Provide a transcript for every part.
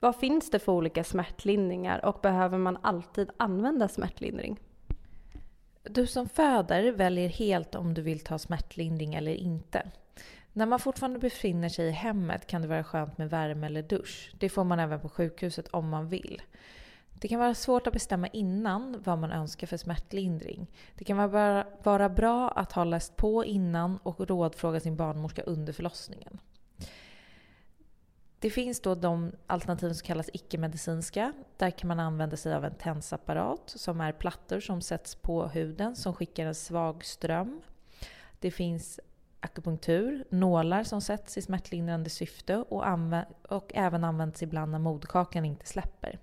Vad finns det för olika smärtlindringar och behöver man alltid använda smärtlindring? Du som föder väljer helt om du vill ta smärtlindring eller inte. När man fortfarande befinner sig i hemmet kan det vara skönt med värme eller dusch. Det får man även på sjukhuset om man vill. Det kan vara svårt att bestämma innan vad man önskar för smärtlindring. Det kan vara, bra att ha läst på innan och rådfråga sin barnmorska under förlossningen. Det finns då de alternativ som kallas icke-medicinska. Där kan man använda sig av en tensapparat som är plattor som sätts på huden som skickar en svag ström. Det finns akupunktur, nålar som sätts i smärtlindrande syfte och, och även används ibland när moderkakan inte släpper.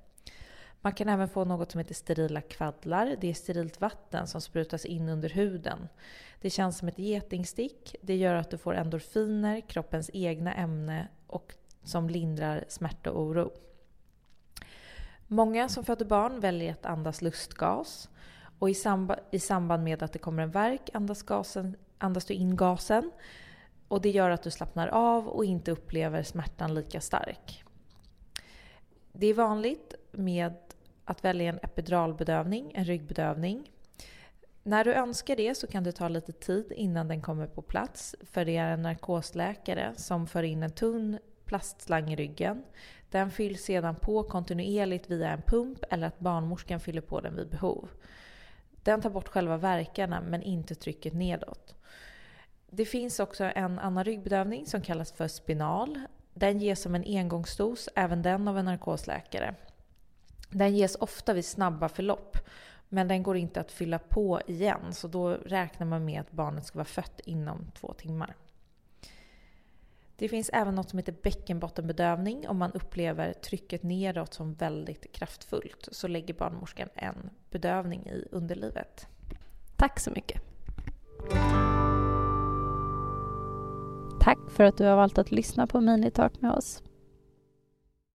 Man kan även få något som heter sterila kvaddlar. Det är sterilt vatten som sprutas in under huden. Det känns som ett getingstick. Det gör att du får endorfiner, kroppens egna ämne och som lindrar smärta och oro. Många som föder barn väljer att andas lustgas. Och i, samba, i samband med att det kommer en verk andas, gasen, andas du in gasen. Och det gör att du slappnar av och inte upplever smärtan lika stark. Det är vanligt med att välja en epiduralbedövning, en ryggbedövning. När du önskar det så kan det ta lite tid innan den kommer på plats för det är en narkosläkare som för in en tunn plastslang i ryggen. Den fylls sedan på kontinuerligt via en pump eller att barnmorskan fyller på den vid behov. Den tar bort själva verkarna men inte trycket nedåt. Det finns också en annan ryggbedövning som kallas för spinal. Den ges som en engångsdos, även den av en narkosläkare. Den ges ofta vid snabba förlopp, men den går inte att fylla på igen så då räknar man med att barnet ska vara fött inom två timmar. Det finns även något som heter bäckenbottenbedövning. Om man upplever trycket neråt som väldigt kraftfullt så lägger barnmorskan en bedövning i underlivet. Tack så mycket. Tack för att du har valt att lyssna på Minitalk med oss.